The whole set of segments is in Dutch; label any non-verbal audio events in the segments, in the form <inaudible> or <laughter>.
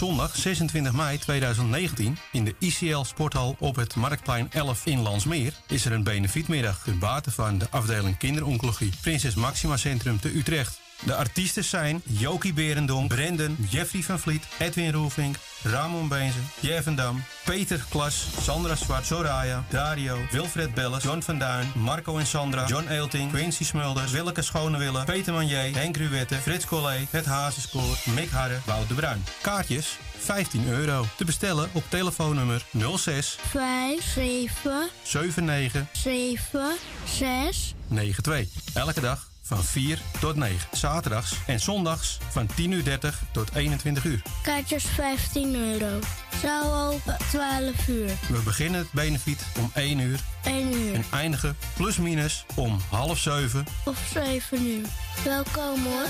zondag 26 mei 2019 in de ICL Sporthal op het Marktplein 11 in Landsmeer is er een benefietmiddag ten bate van de afdeling kinderoncologie Prinses Maxima Centrum te Utrecht. De artiesten zijn Jokie Berendonk, Brendan, Jeffrey van Vliet, Edwin Roelvink, Ramon Beenzen, Jevendam, Peter Klas, Sandra Zwart, Soraya, Dario, Wilfred Belles, John van Duin, Marco en Sandra, John Eelting, Quincy Smulders, Willeke Schonewille, Peter Manier, Henk Ruwette, Frits Collé, Het Hazenspoor, Mick Harre, Wout de Bruin. Kaartjes 15 euro. Te bestellen op telefoonnummer 06 5, 7, 79 7, 6. 92. Elke dag van 4 tot 9. Zaterdags en zondags van 10 uur 30 tot 21 uur. Kaartjes 15 euro. Zaal open 12 uur. We beginnen het benefiet om 1 uur 1 uur en eindigen plus minus om half 7. of 7 uur. Welkom hoor.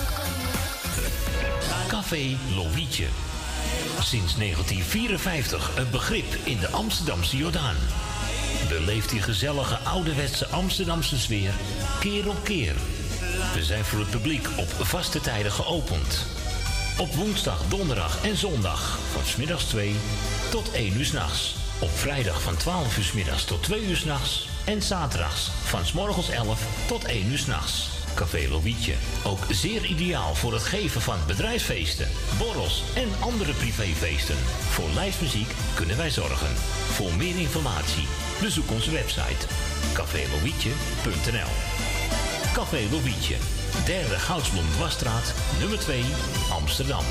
Café Lovietje. Sinds 1954 een begrip in de Amsterdamse Jordaan. Beleef die gezellige ouderwetse Amsterdamse sfeer keer op keer. We zijn voor het publiek op vaste tijden geopend. Op woensdag, donderdag en zondag van smiddags 2 tot 1 uur s'nachts. Op vrijdag van 12 uur 's middags tot 2 uur s'nachts. En zaterdags van 's morgens 11 tot 1 uur s'nachts. Café Lovietje. Ook zeer ideaal voor het geven van bedrijfsfeesten, borrels en andere privéfeesten. Voor lijstmuziek kunnen wij zorgen. Voor meer informatie bezoek onze website cafélovietje.nl Café Lovietje. Derde Goudsblom Dwarsstraat, nummer 2, Amsterdam.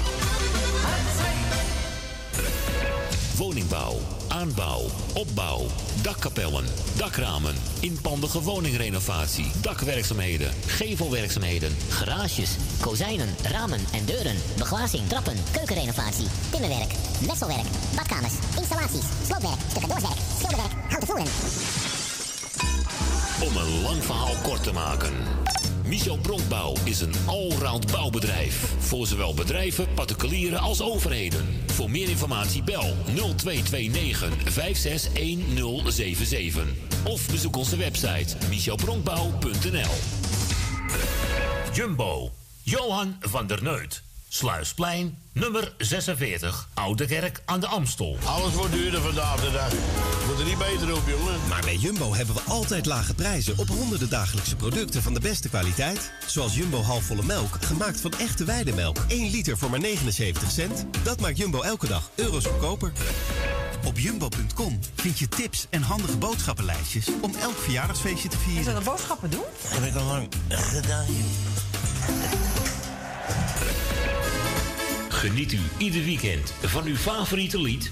Woningbouw, aanbouw, opbouw, dakkapellen, dakramen, inpandige woningrenovatie, dakwerkzaamheden, gevelwerkzaamheden, Garages, kozijnen, ramen en deuren, beglazing, trappen, keukenrenovatie, timmerwerk, messelwerk, badkamers, installaties, sloopwerk, stucadoorswerk, schilderwerk, houten voeren. Om een lang verhaal kort te maken. Michel Bronkbouw is een allround bouwbedrijf. Voor zowel bedrijven, particulieren als overheden. Voor meer informatie bel 0229 561077. Of bezoek onze website michelbronkbouw.nl Jumbo. Johan van der Neut. Sluisplein, nummer 46, Oude Kerk aan de Amstel. Alles wordt duurder vandaag de dag. Er niet beter op, jongen. Maar bij Jumbo hebben we altijd lage prijzen op honderden dagelijkse producten van de beste kwaliteit. Zoals Jumbo halfvolle melk, gemaakt van echte weidemelk. 1 liter voor maar 79 cent. Dat maakt Jumbo elke dag euro's goedkoper. Op jumbo.com vind je tips en handige boodschappenlijstjes om elk verjaardagsfeestje te vieren. Dat een boodschappen doen? Heb ik al lang gedaan. Geniet u ieder weekend van uw favoriete lied?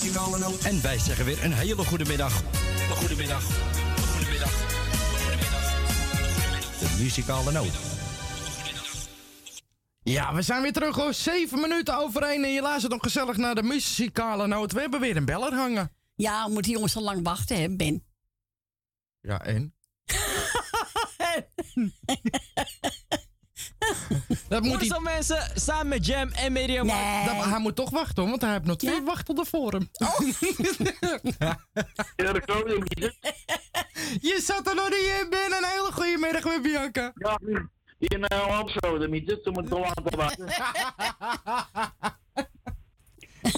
En wij zeggen weer een hele goede middag. Een goede middag. Een goede middag. Een goede middag. De muzikale noot. Ja, we zijn weer terug hoor. Zeven minuten over één en je luistert nog gezellig naar de muzikale noot. We hebben weer een beller hangen. Ja, moeten die jongens al lang wachten, hè, Ben? Ja, en? <laughs> <laughs> Dat moet Goedemiddag mensen, samen met Jam en Media Nee. Dat, hij moet toch wachten hoor, want hij heeft nog twee wachtenden voor hem. Ja, <laughs> dat kan je niet. Je zat er nog niet in, Ben. Een hele goede middag met Bianca. Ja, in uh, Amsterdam, niet. Dus moet ik wel laten wachten. <laughs>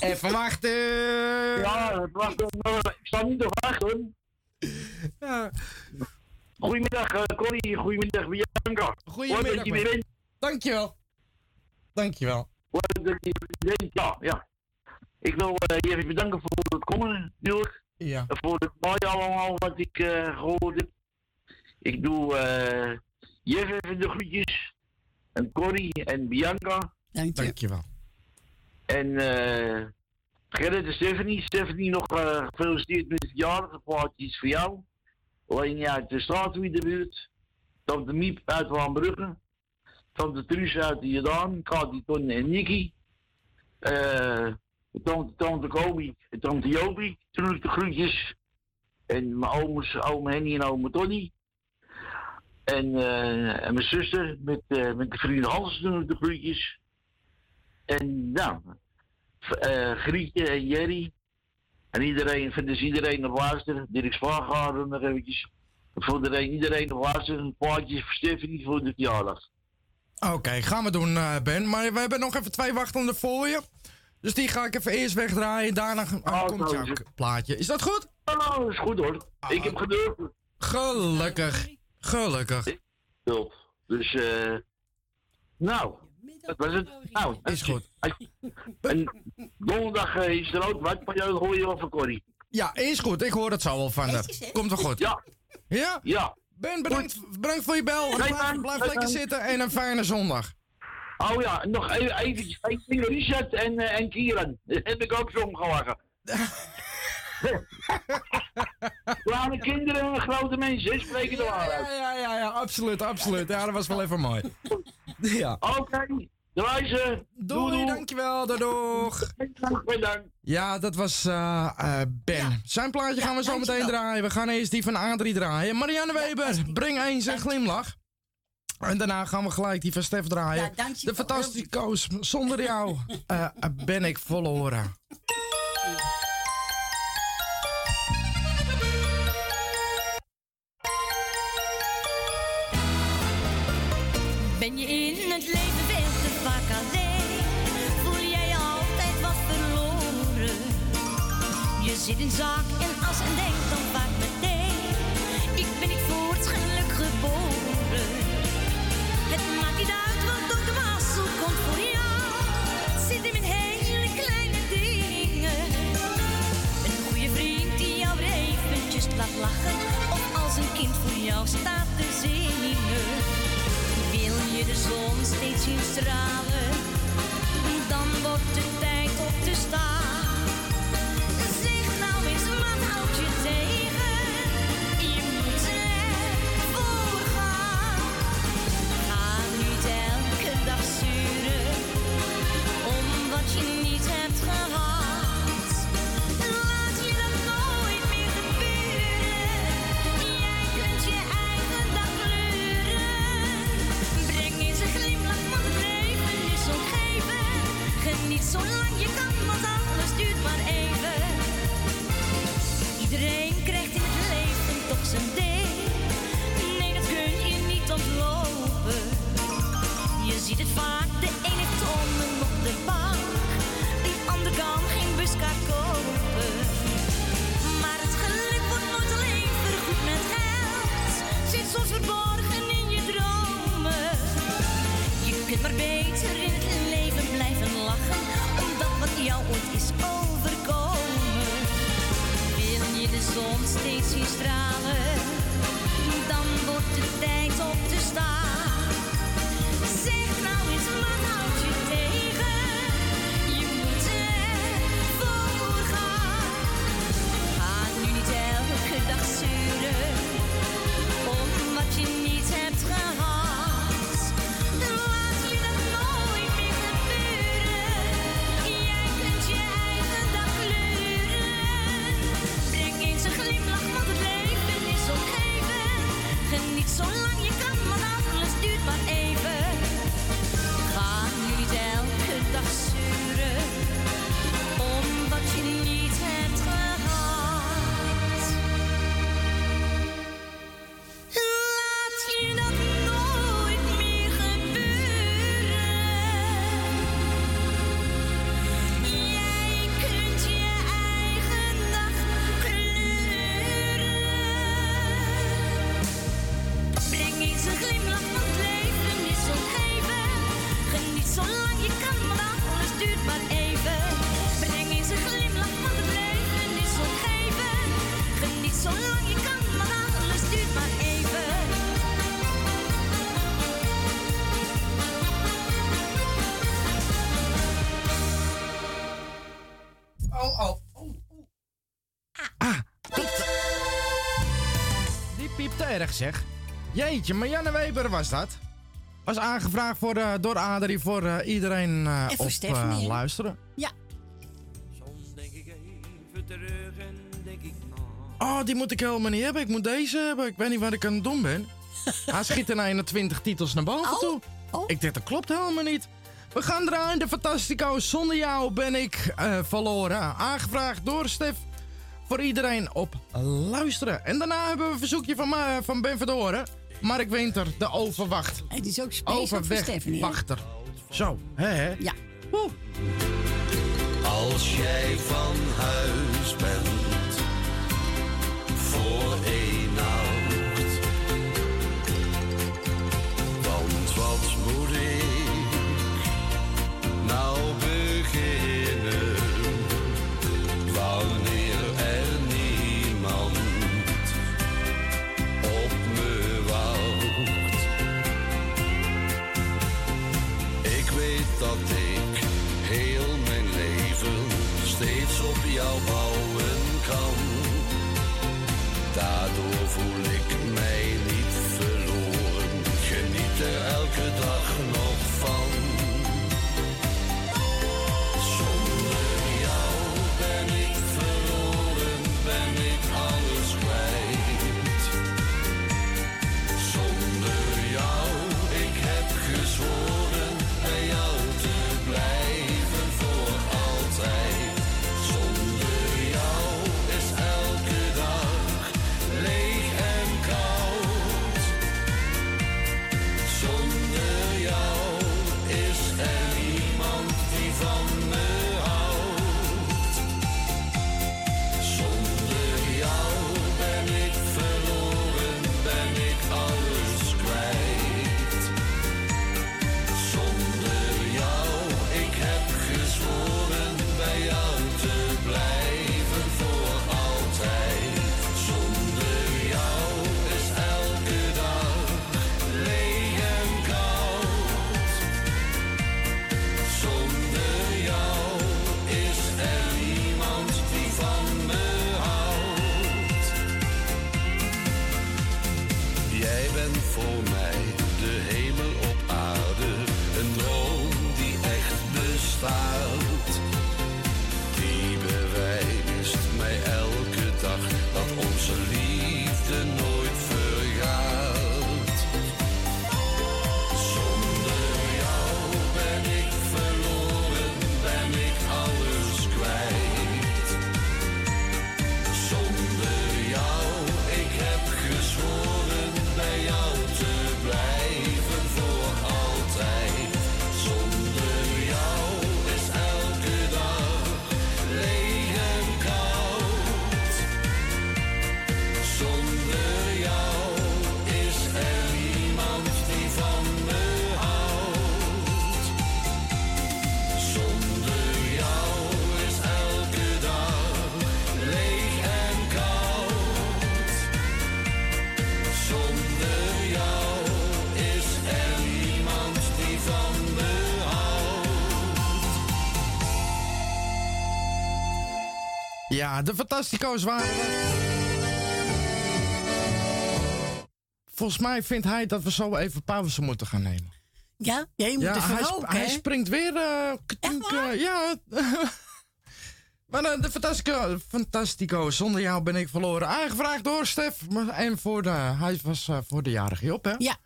Even wachten. Ja, het wacht, maar ik sta niet te wachten. Ja. Goedemiddag, uh, Corrie. Goedemiddag, Bianca. Goedemiddag. Je weer. Dankjewel. Dankjewel. Ja, ja. Ik wil uh, je even bedanken voor het komen, natuurlijk. Ja. En voor het mooie allemaal wat ik uh, gehoord heb. Ik doe uh, Jeff even de groetjes. En Corrie en Bianca. Dank je. Dankjewel. En uh, Gerrit en Stephanie. Stephanie nog uh, gefeliciteerd met het jarige plaatje voor jou. Alleen uit de straatwiet de buurt. Tante Miep uit Waanbrugge. Tante Truus uit de Jordaan. Kati, Ton en Nicky. Uh, tante, Kobi en tante Jopie. Toen de groetjes. En mijn ooms, oom Henny en oom Tony. En, uh, en mijn zuster met, uh, met de vrienden Hans doen de groetjes. En nou, uh, Grietje en Jerry. En iedereen, dus iedereen op luisteren. Dirk Spaargaarden nog eventjes. Voor iedereen, iedereen op luisteren. Een plaatje voor Stephanie voor de verjaardag. Oké, okay, gaan we doen, uh, Ben. Maar we hebben nog even twee wachtenden voor je. Dus die ga ik even eerst wegdraaien. Daarna oh, komt jouw plaatje. Is dat goed? Nou, dat is goed hoor. Oh, ik heb gedurfd. Gelukkig. Gelukkig. Dus, eh. Uh, nou. Dat was het. Nou, is goed. En donderdag uh, is er ook wat, maar jou hoor je wel van Corrie. Ja, is goed. Ik hoor het zo wel van. Komt wel goed. Ja. Ja? Ja. Ben, bedankt, bedankt voor je bel. Blijf blijf lekker zitten en een fijne zondag. Oh ja, nog even, even, even Richard en, uh, en Kieran. Dat heb ik ook zo omgelachen. <laughs> Kleine kinderen en grote mensen, spreken de waarheid. Ja, ja, ja, ja, absoluut, absoluut. Ja, dat was wel even mooi. <laughs> Ja. Oké, okay. Doei, doei, doei, dankjewel, doei, doeg. Bedankt. Ja, dat was uh, uh, Ben. Ja. Zijn plaatje gaan we zo meteen draaien. We gaan eerst die van Adrie draaien. Marianne Weber, breng eens een glimlach. En daarna gaan we gelijk die van Stef draaien. Ja, de fantastische koos. Zonder jou uh, <laughs> ben ik verloren. Ben je in het alleen? Voel jij altijd wat verloren? Je zit in zak en as en denkt dan vaak meteen: Ik ben niet voor het geluk geboren. Het maakt niet uit wat door de wassel komt voor jou. Zit in hele kleine dingen. Een goede vriend die jou eventjes laat lachen. Of als een kind voor jou staat te zingen. De zon steeds zien stralen, dan wordt het jou ooit is overkomen. Wil je de zon steeds zien stralen, dan wordt het tijd op te staan. Zeg. Jeetje, Marianne Weber was dat. Was aangevraagd voor, eh, door Adrie voor eh, iedereen eh, En voor op Stephanie, eh, hè? luisteren. Ja. Oh, die moet ik helemaal niet hebben. Ik moet deze hebben. Ik weet niet wat ik aan het doen ben. <laughs> Hij schiet er 21 titels naar boven toe. Ik denk, dat klopt helemaal niet. We gaan draaien. De Fantastico. Zonder jou ben ik eh, verloren. Aangevraagd door Stef. Voor iedereen op luisteren. En daarna hebben we een verzoekje van, Ma- van Ben Verdoren. Mark Winter, de overwacht. Het is ook speciaal voor Stephanie. Overwegwachter. Zo, hè hè? Ja. Als jij van huis bent steeds Ja, de Fantastico's waren er. Volgens mij vindt hij dat we zo even pauze moeten gaan nemen. Ja, jij moet ja, even hij, hij springt weer. eh, ja. <laughs> maar eh, de Fantastico, Fantastico, zonder jou ben ik verloren. Aangevraagd door Stef. En voor de, hij was eh, voor de jarige Job, hè? Ja.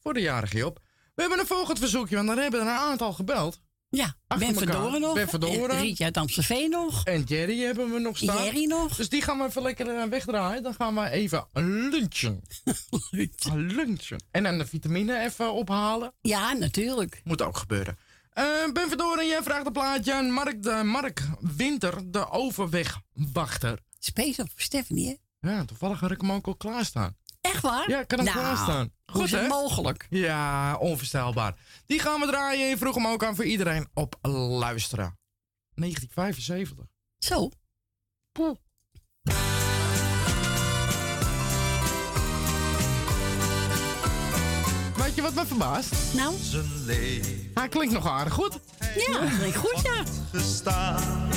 Voor de jarige Job. We hebben een volgend verzoekje, want dan hebben er een aantal gebeld. Ja, Achter Ben. Verdoren nog. Ben Verdoren. En Rietje uit Amstelveen nog. En Jerry hebben we nog staan. Jerry nog. Dus die gaan we even lekker eh, wegdraaien. Dan gaan we even lunchen. <laughs> lunchen. En dan de vitamine even ophalen. Ja, natuurlijk. Moet ook gebeuren. Eh, ben Verdoren, jij vraagt een plaatje aan Mark, de, Mark Winter, de overwegwachter. Speciaal voor Stephanie, hè? Ja, toevallig had ik hem ook al klaarstaan. Echt waar? Ja, kan nou, het nou, klaarstaan. Goed, is mogelijk? Ja, onvoorstelbaar. Die gaan we draaien. vroeg hem ook aan voor iedereen op luisteren. 1975. Zo. Weet je wat me verbaast? Nou? Hij klinkt nog aardig goed. Ja, klinkt goed, ja. Gestaan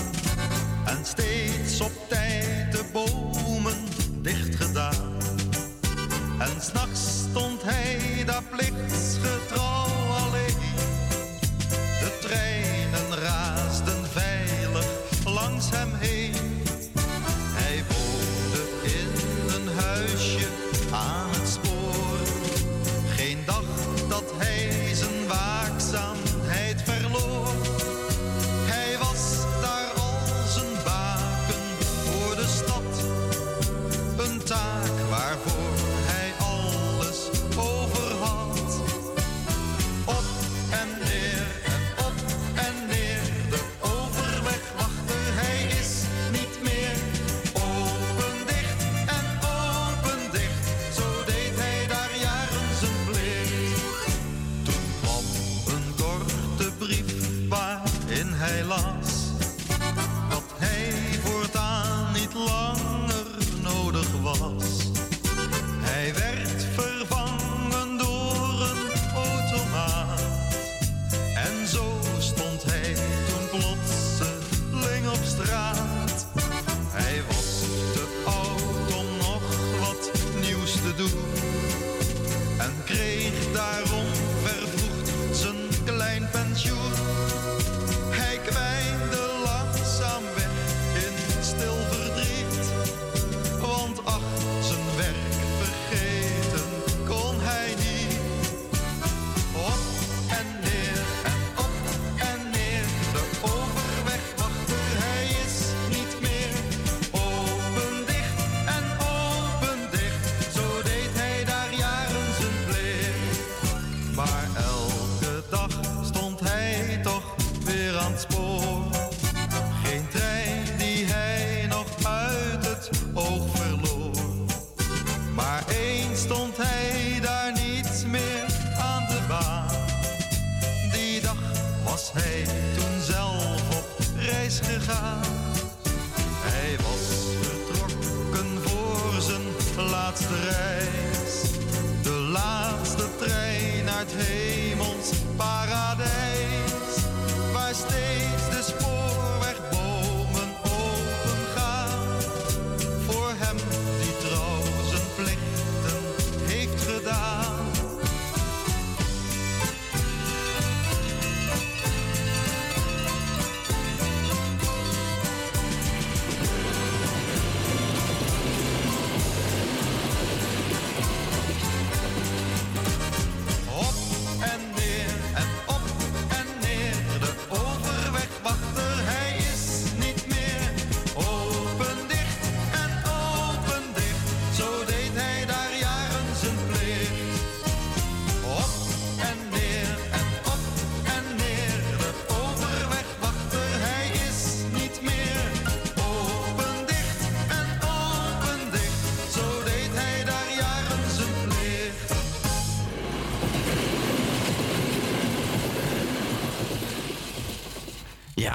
en steeds op tijd de bomen Dichtgedaan. En s'nachts stond hij daar plicht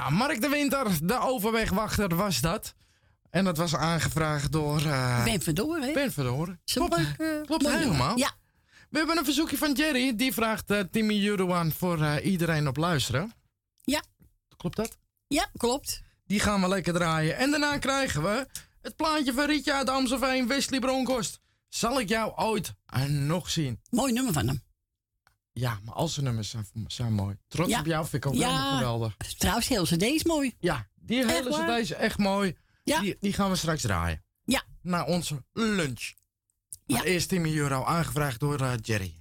Mark de Winter, de overwegwachter was dat. En dat was aangevraagd door... Eh, ben Verdoren, hè? Ben Verdoren. Klopt, uh, klopt helemaal. Ja. We hebben een verzoekje van Jerry. Die vraagt eh, Timmy Juruan voor iedereen op luisteren. Ja. Klopt dat? Ja, klopt. Die gaan we lekker draaien. En daarna krijgen we het plaatje van Rietje uit Amstelveen, Wesley Bronkhorst. Zal ik jou ooit nog zien? Mooi nummer van hem. Ja, maar al zijn nummers zijn, zijn mooi. Trots op jou vind ik ook ja. helemaal geweldig. Trouwens, heel CD mooi. Ja, die hele CD is echt mooi. Ja. Die, die, gaan we straks draaien. Ja. Na onze lunch. Maar eerst 10 euro aangevraagd door eh, Jerry.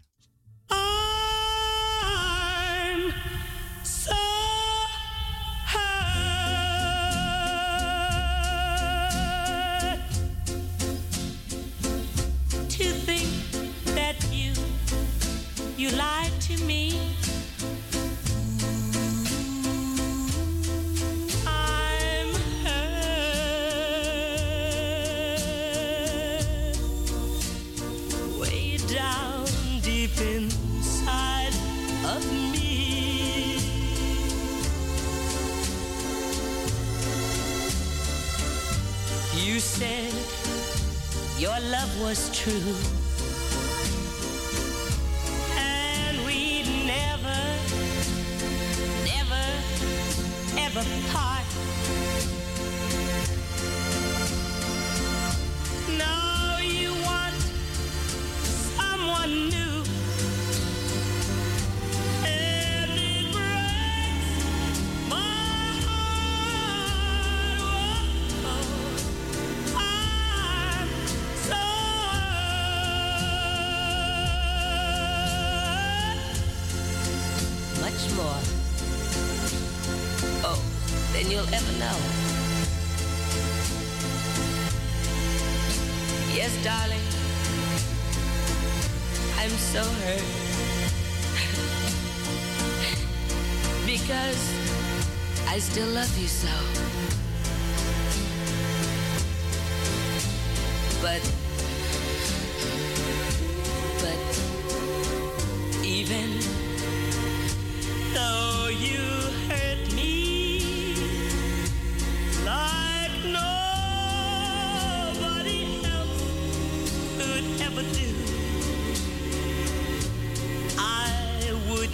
could.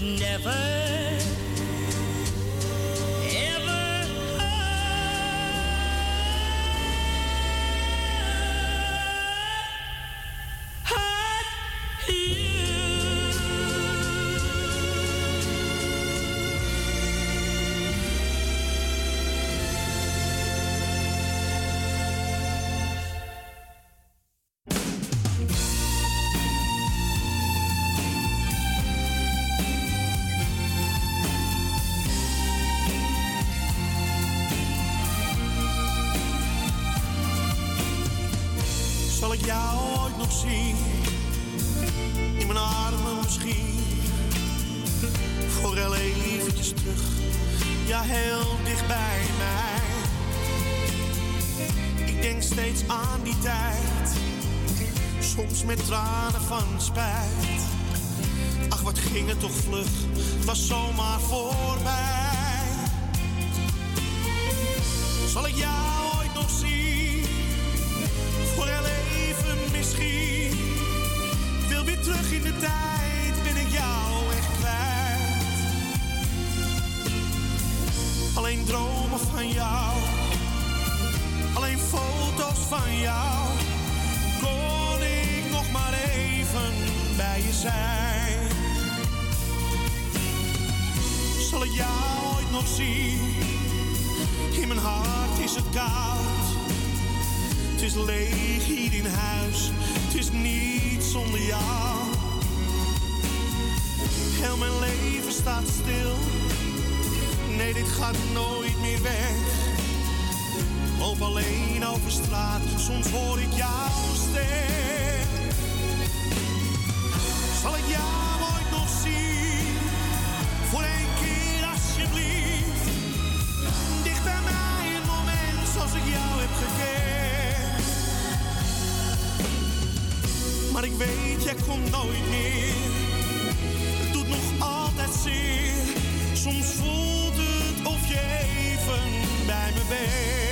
Never. Met tranen van spijt. Ach, wat ging het toch vlug. Het was zomaar voorbij. Zal ik jou ooit nog zien? voor heel even misschien. Wil weer terug in de tijd, ben ik jou echt kwijt. Alleen dromen van jou, alleen foto's van jou. Je zijn. Zal ik jou ooit nog zien? In mijn hart is het koud. Het is leeg hier in huis, het is niet zonder jou. Heel mijn leven staat stil, nee dit gaat nooit meer weg. Loop alleen over straat, soms hoor ik jouw stem. Zal ik jou ooit nog zien, voor één keer alsjeblieft. Dicht bij mij een moment zoals ik jou heb gekend. Maar ik weet, jij komt nooit meer. Het doet nog altijd zeer. Soms voelt het of je even bij me bent.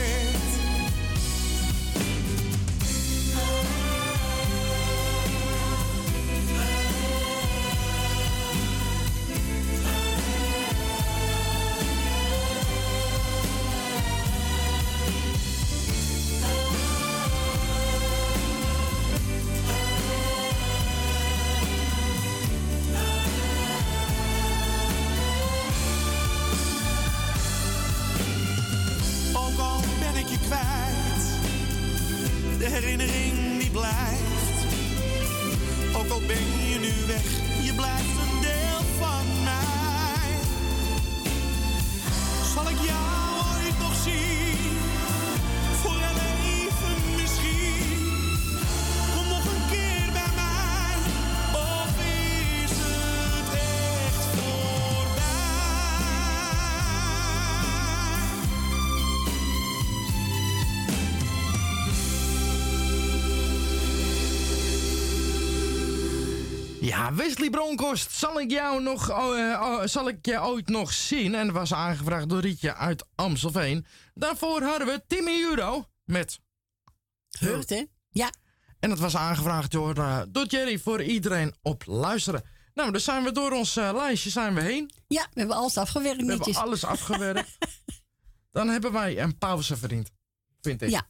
Ja, Wesley Bronkhorst, zal ik jou nog, eh, zal ik je ooit nog zien? En dat was aangevraagd door Rietje uit Amstelveen. Daarvoor hadden we Timmy Euro met hè? Ja. En dat was aangevraagd door, door Jerry voor iedereen op luisteren. Nou, dan zijn we door ons eh, lijstje zijn we heen. Ja, we hebben alles afgewerkt We netjes. hebben alles afgewerkt. <laughs> dan hebben wij een pauze verdiend, vind ik. Ja,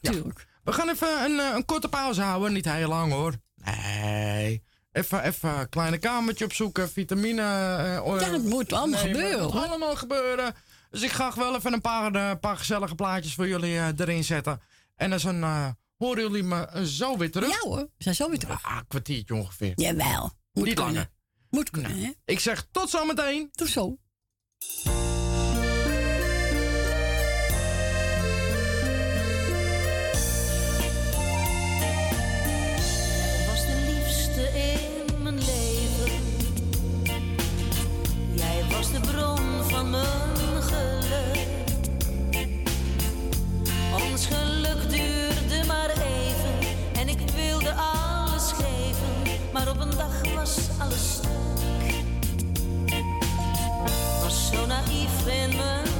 tuurlijk. We gaan even een, een korte pauze houden, niet heel lang hoor. Nee. Even, even een kleine kamertje opzoeken, vitamine. eh, Ja, dat moet allemaal nemen. gebeuren, Dat moet allemaal gebeuren. Dus ik ga wel even een paar, eh, paar gezellige plaatjes voor jullie eh, erin zetten. En dan zijn, horen jullie me zo weer terug. Ja hoor, we zijn zo weer terug. Ah, een kwartiertje ongeveer. Jawel. Moet Niet kunnen. langer. Moet kunnen, hè? Ik zeg tot zometeen. Tot zo. geluk. Ons geluk duurde maar even en ik wilde alles geven, maar op een dag was alles stuk. Was zo naïef in me.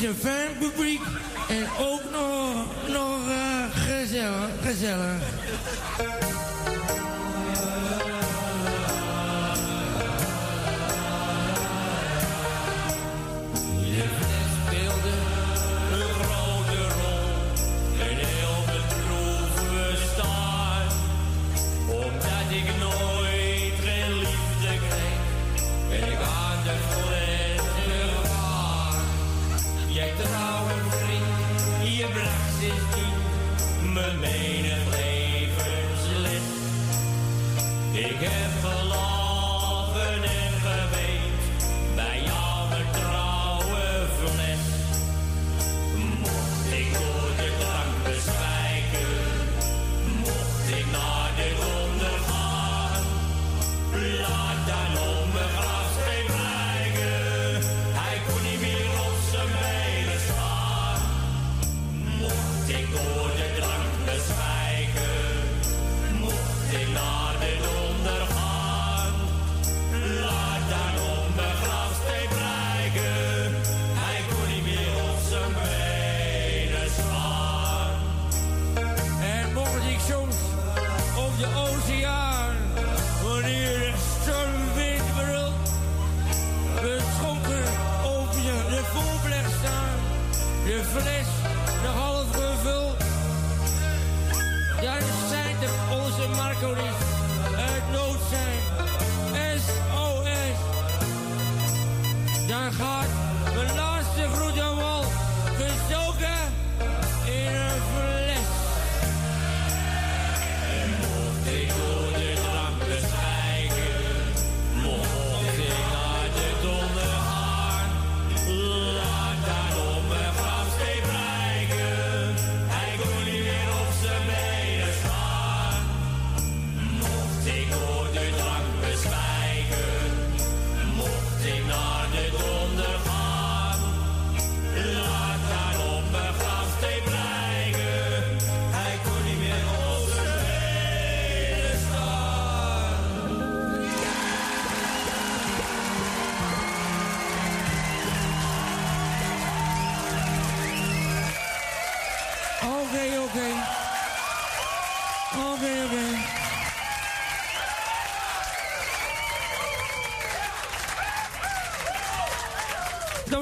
j'ai faim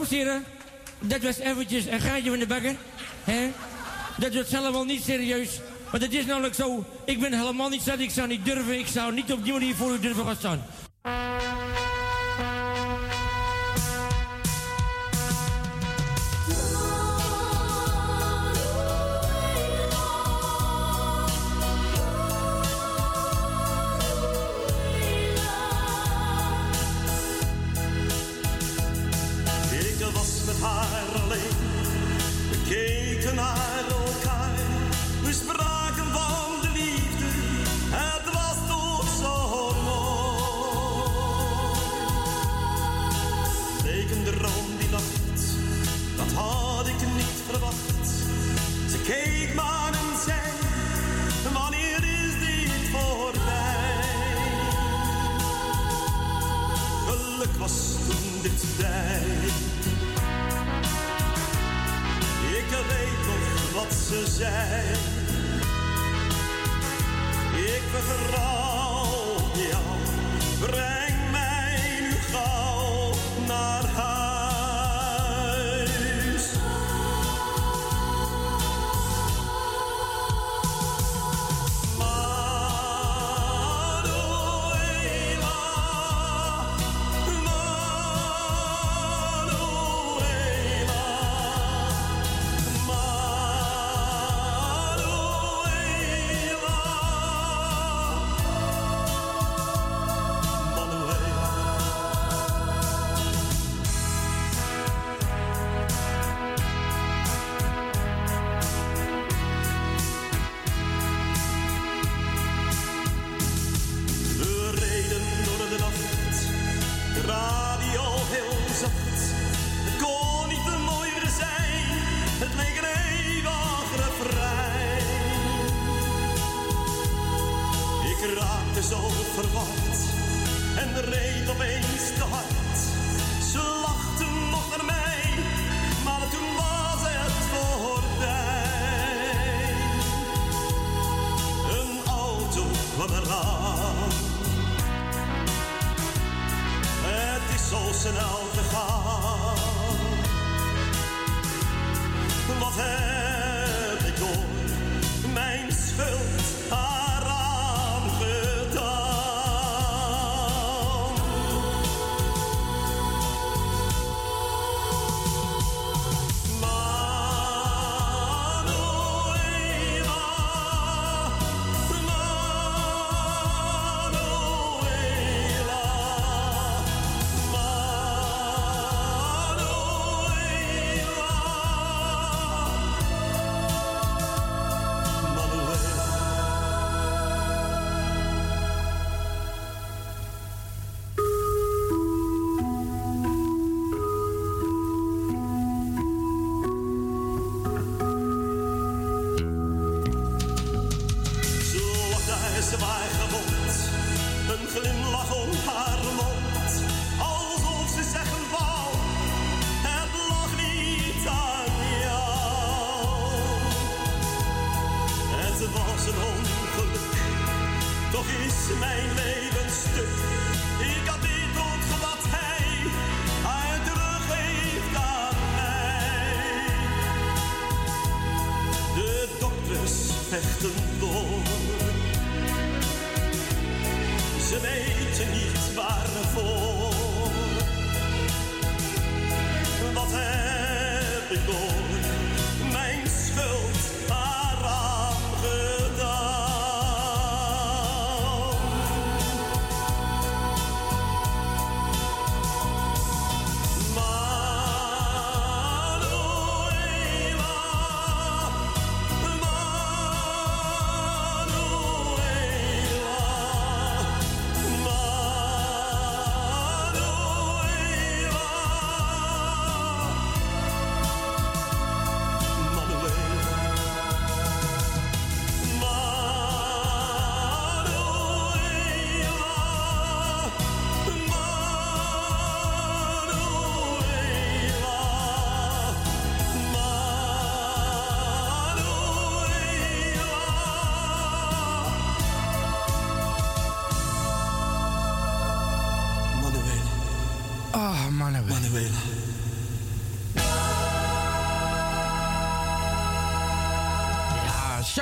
dames dat was eventjes een gaatje van de bakker. Dat wordt zelf wel niet serieus. maar het is namelijk zo, ik ben helemaal niet zat, ik zou niet durven, ik zou niet op die manier voor u durven gaan staan. ongeluk was toen dit tijd. Ik weet nog wat ze zei. Ik vertrouw jou.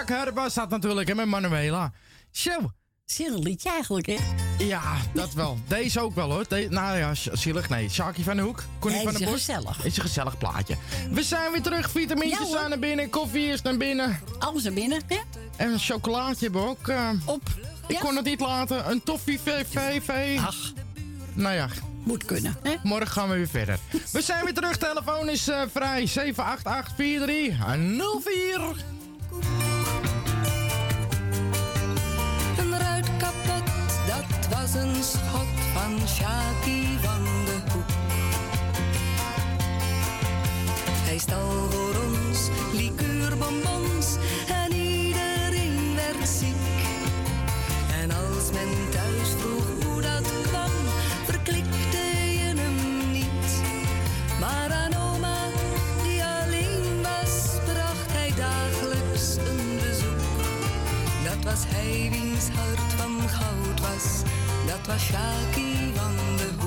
Jacques was staat natuurlijk en met Manuela. Zo. Zielig liedje eigenlijk, hè? Ja, dat wel. Deze ook wel, hoor. Nou ja, zielig, nee. Sharky van de Hoek, Connie nee, van de Bos. is gezellig. Is een gezellig plaatje. We zijn weer terug. Vitamintjes ja, aan naar binnen. Koffie is naar binnen. Alles naar binnen, hè? En een chocolaatje hebben ook. Eh. Op. Ik kon het niet laten. Een toffie VVV. Ach. Nou ja. Moet kunnen. Hè? Morgen gaan we weer verder. we zijn weer terug. Telefoon is uh, vrij. 78843 04. Van van de Hoek. Hij stal voor ons liqueurbonbons en iedereen werd ziek. En als men thuis vroeg hoe dat kwam, verklikte je hem niet. Maar aan oma, die alleen was, bracht hij dagelijks een bezoek. Dat was hij wiens hart van goud was, dat was Shaki van de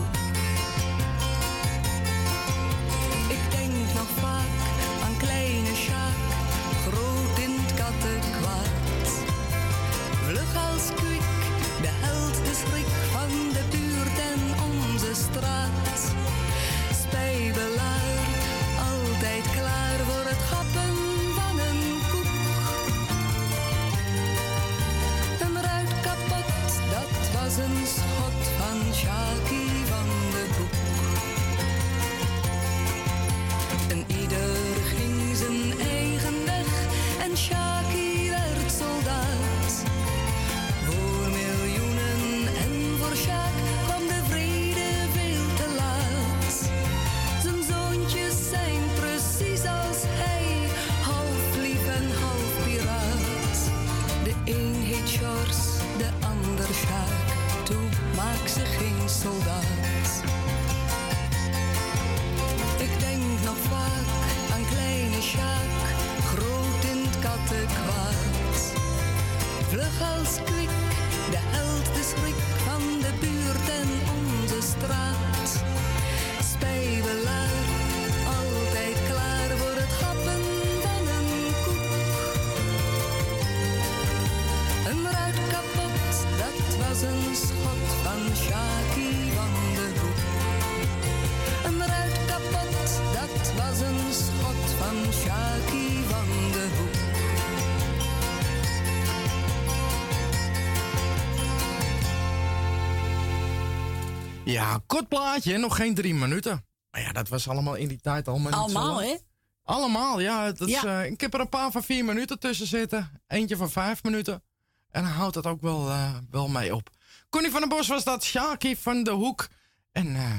kort plaatje, nog geen drie minuten. Maar ja, dat was allemaal in die tijd allemaal Allemaal, hè? Allemaal, ja. Dat is, eh, ik heb er een paar van vier minuten tussen zitten. Eentje van vijf minuten. En dan houdt dat ook wel, eh, wel mee op. Connie van den Bos was dat, Shaki van de Hoek. En eh,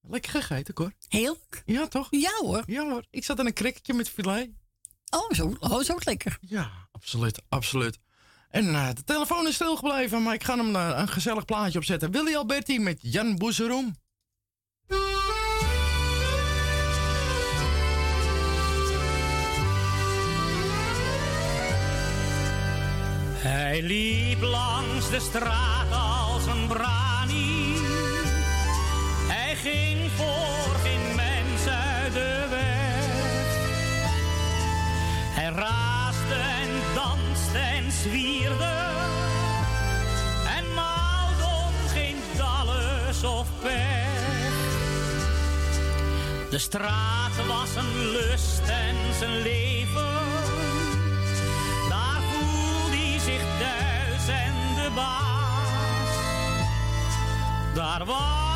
lekker gegeten, hoor. Heerlijk. Ja, toch? Ja, hoor. Ja, hoor. Ik zat in een cricketje met filet. Oh, zo, oh, zo lekker. Ja, absoluut, absoluut. En eh, de telefoon is stilgebleven, maar ik ga hem eh, een gezellig plaatje opzetten. Willy Alberti met Jan Boezeroem. Hij liep langs de straat als een brani. De straat was een lust en zijn leven. Daar voelde hij zich thuis en de baas. Daar was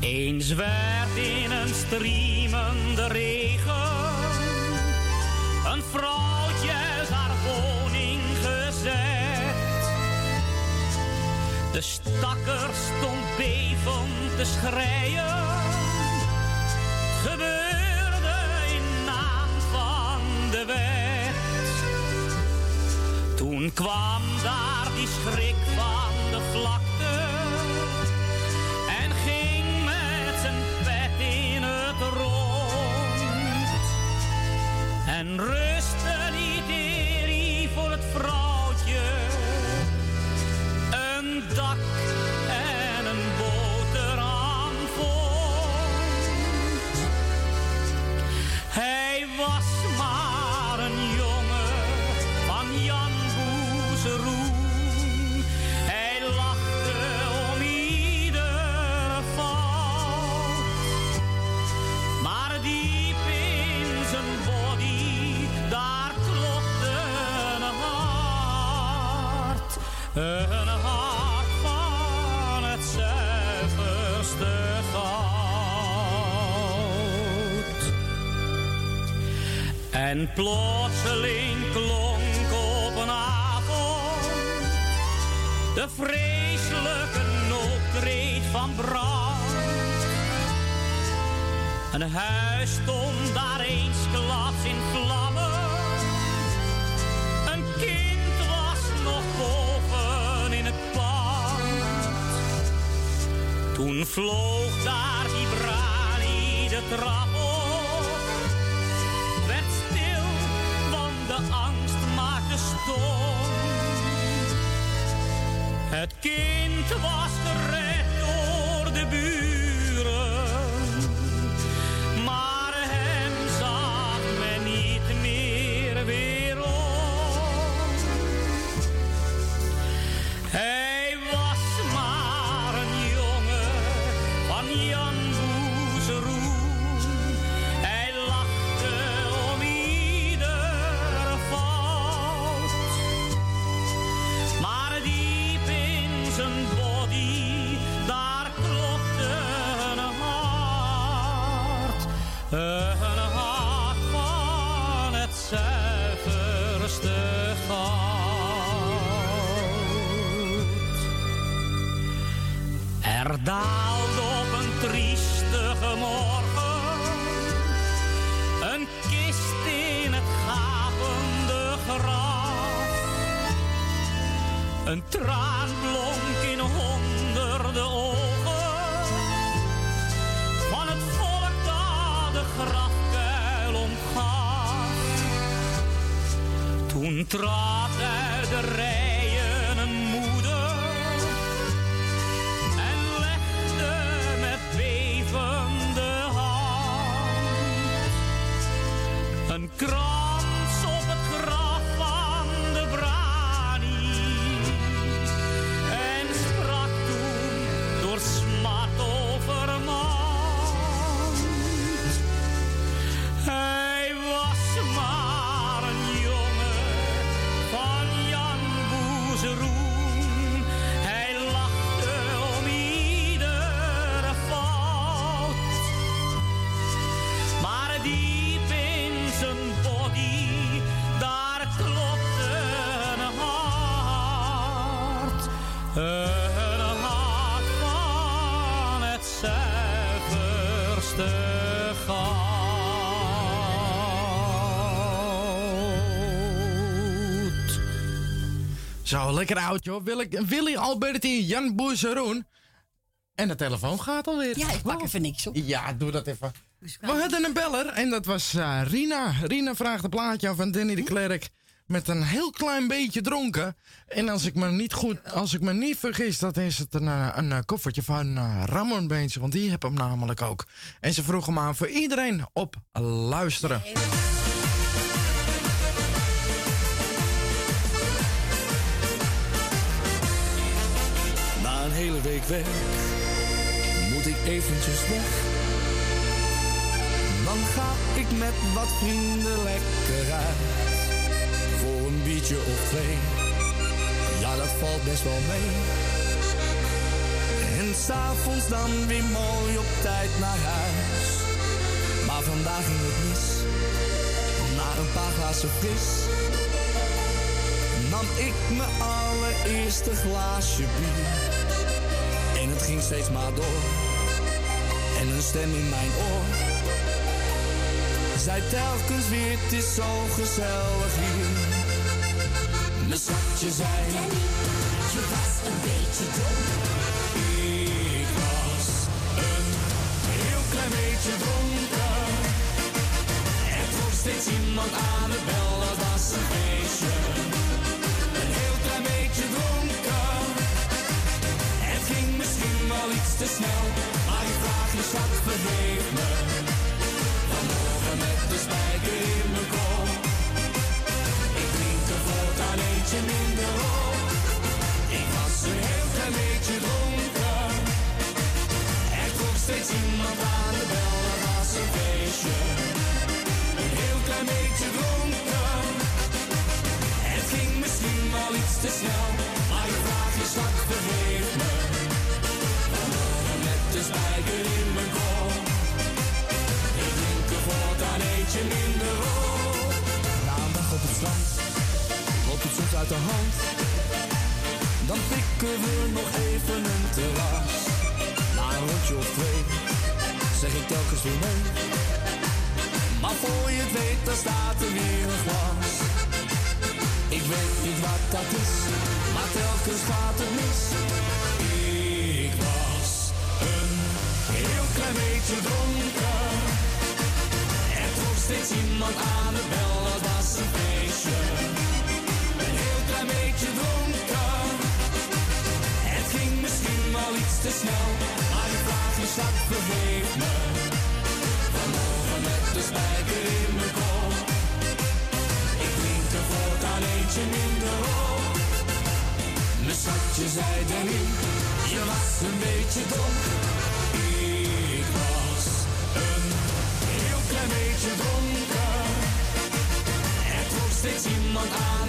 Eens werd in een striemende regen een vrouwtje uit haar woning gezet. De stakker stond bevend te schreien. Gebeurde in naam van de wet. Toen kwam daar die schrik van de vlakte. En plotseling klonk op een avond de vreselijke noodkreet van brand. Een huis stond daar eensklaps in vlammen. Een kind was nog boven in het pand. Toen vloog daar die brani de trap Het kind was gered door de buren. Zo, lekker oud joh. Willy, Willy Alberti, Jan Boezeroen. En de telefoon gaat alweer. Ja, ik pak even niks op. Ja, doe dat even. We hadden een beller en dat was eh, Rina. Rina vraagt een plaatje aan van Danny de Klerk. Met een heel klein beetje dronken. En als ik me niet goed, als ik me niet vergis, dat is het een, eh, een, eh, koffertje van uh, Ramon Beens. Want die heb hem namelijk ook. En ze vroeg hem aan voor iedereen op luisteren. Hele week werk moet ik eventjes weg. Dan ga ik met wat vrienden lekker uit. Voor een biertje of twee, ja dat valt best wel mee. En s'avonds dan weer mooi op tijd naar huis. Maar vandaag ging het mis, na een paar glazen fris nam ik mijn allereerste glaasje bier. En het ging steeds maar door. En een stem in mijn oor. Zei telkens weer, het is zo gezellig hier. Mijn schatje zei, je was een beetje dom. Ik was een heel klein beetje dronken. Er trok steeds iemand aan de bel, dat was. Een snel, maar ik vraag je schat, vergeef me. Vanmorgen met de spijker in mijn kop. Ik drink er voortaan eentje minder op. Ik was een heel klein beetje dronken. Er trok steeds iemand aan de bel, dat was een feestje. Een heel klein beetje dronken. Het ging misschien wel iets te snel, maar ik vraag je schat, vergeef spijker in mijn kop. Ik drink er voortaan eentje minder een dag op het strand, loopt het soms uit de hand. Dan pikken we nog even een terras. Na een rondje of twee, zeg ik telkens weer nee. Maar voor je het weet, dan staat er weer glas. Ik weet niet wat dat is, maar telkens gaat het mis. Klein beetje dronken. Er trok steeds iemand aan de bel, dat was een feestje. Een heel klein beetje dronken. Het ging misschien wel iets te snel, maar ik vraag je schat, vergeef me. Vanmorgen met de spijker in mijn kop. Ik drink er voortaan eentje minder op. Mijn schatje zei Danny, je was een beetje dom. Steeds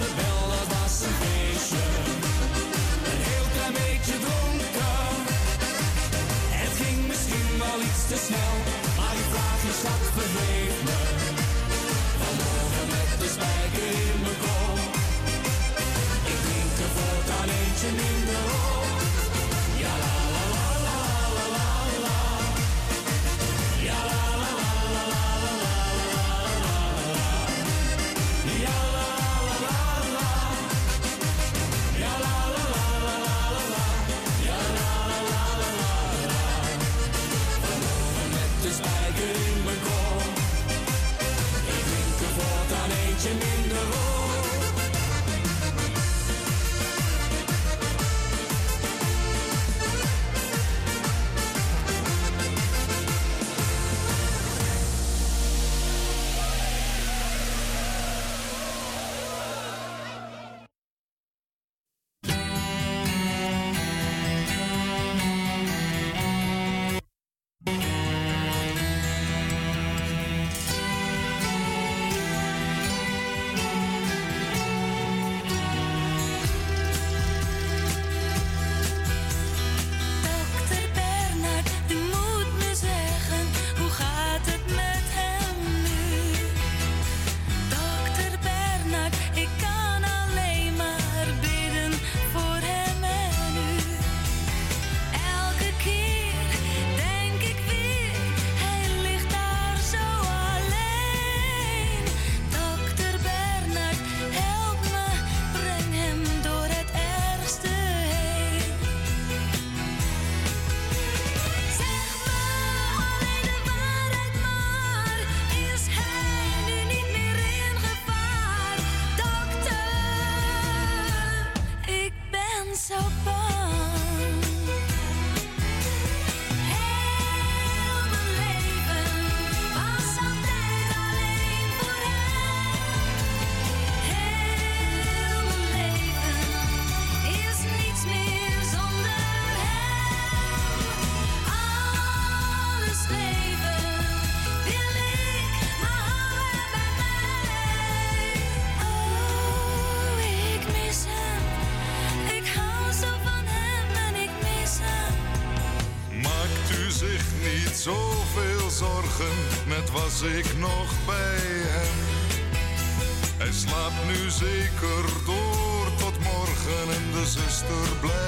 ik nog bij hem. Hij slaapt nu zeker door tot morgen en de zuster blijft.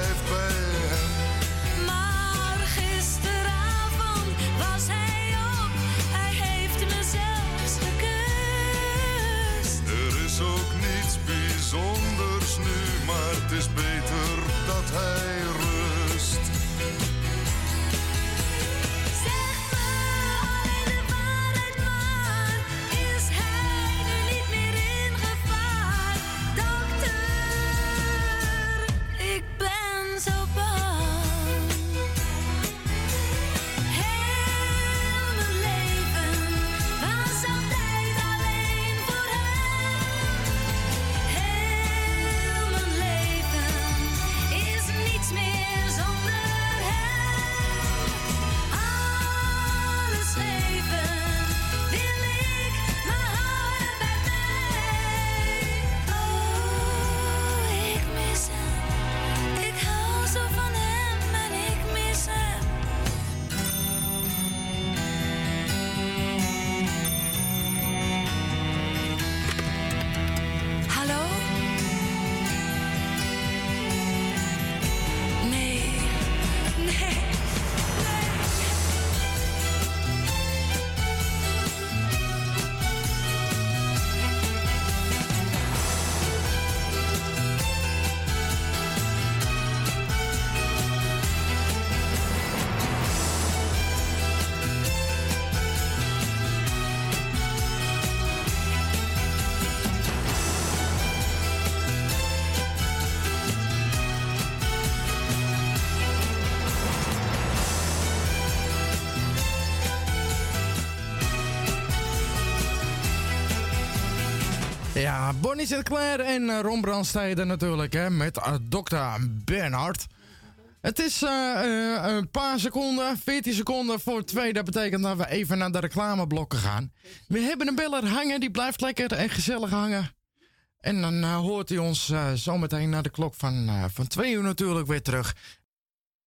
Bonnie Sinclair en eh, Ron Brandstede natuurlijk, hè, met eh, dokter Bernhard. Het is eh, een paar seconden, 14 seconden voor twee. Dat betekent dat we even naar de reclameblokken gaan. We hebben een beller hangen, die blijft lekker en gezellig hangen. En dan hoort hij ons zometeen naar de klok van, van twee uur natuurlijk weer terug.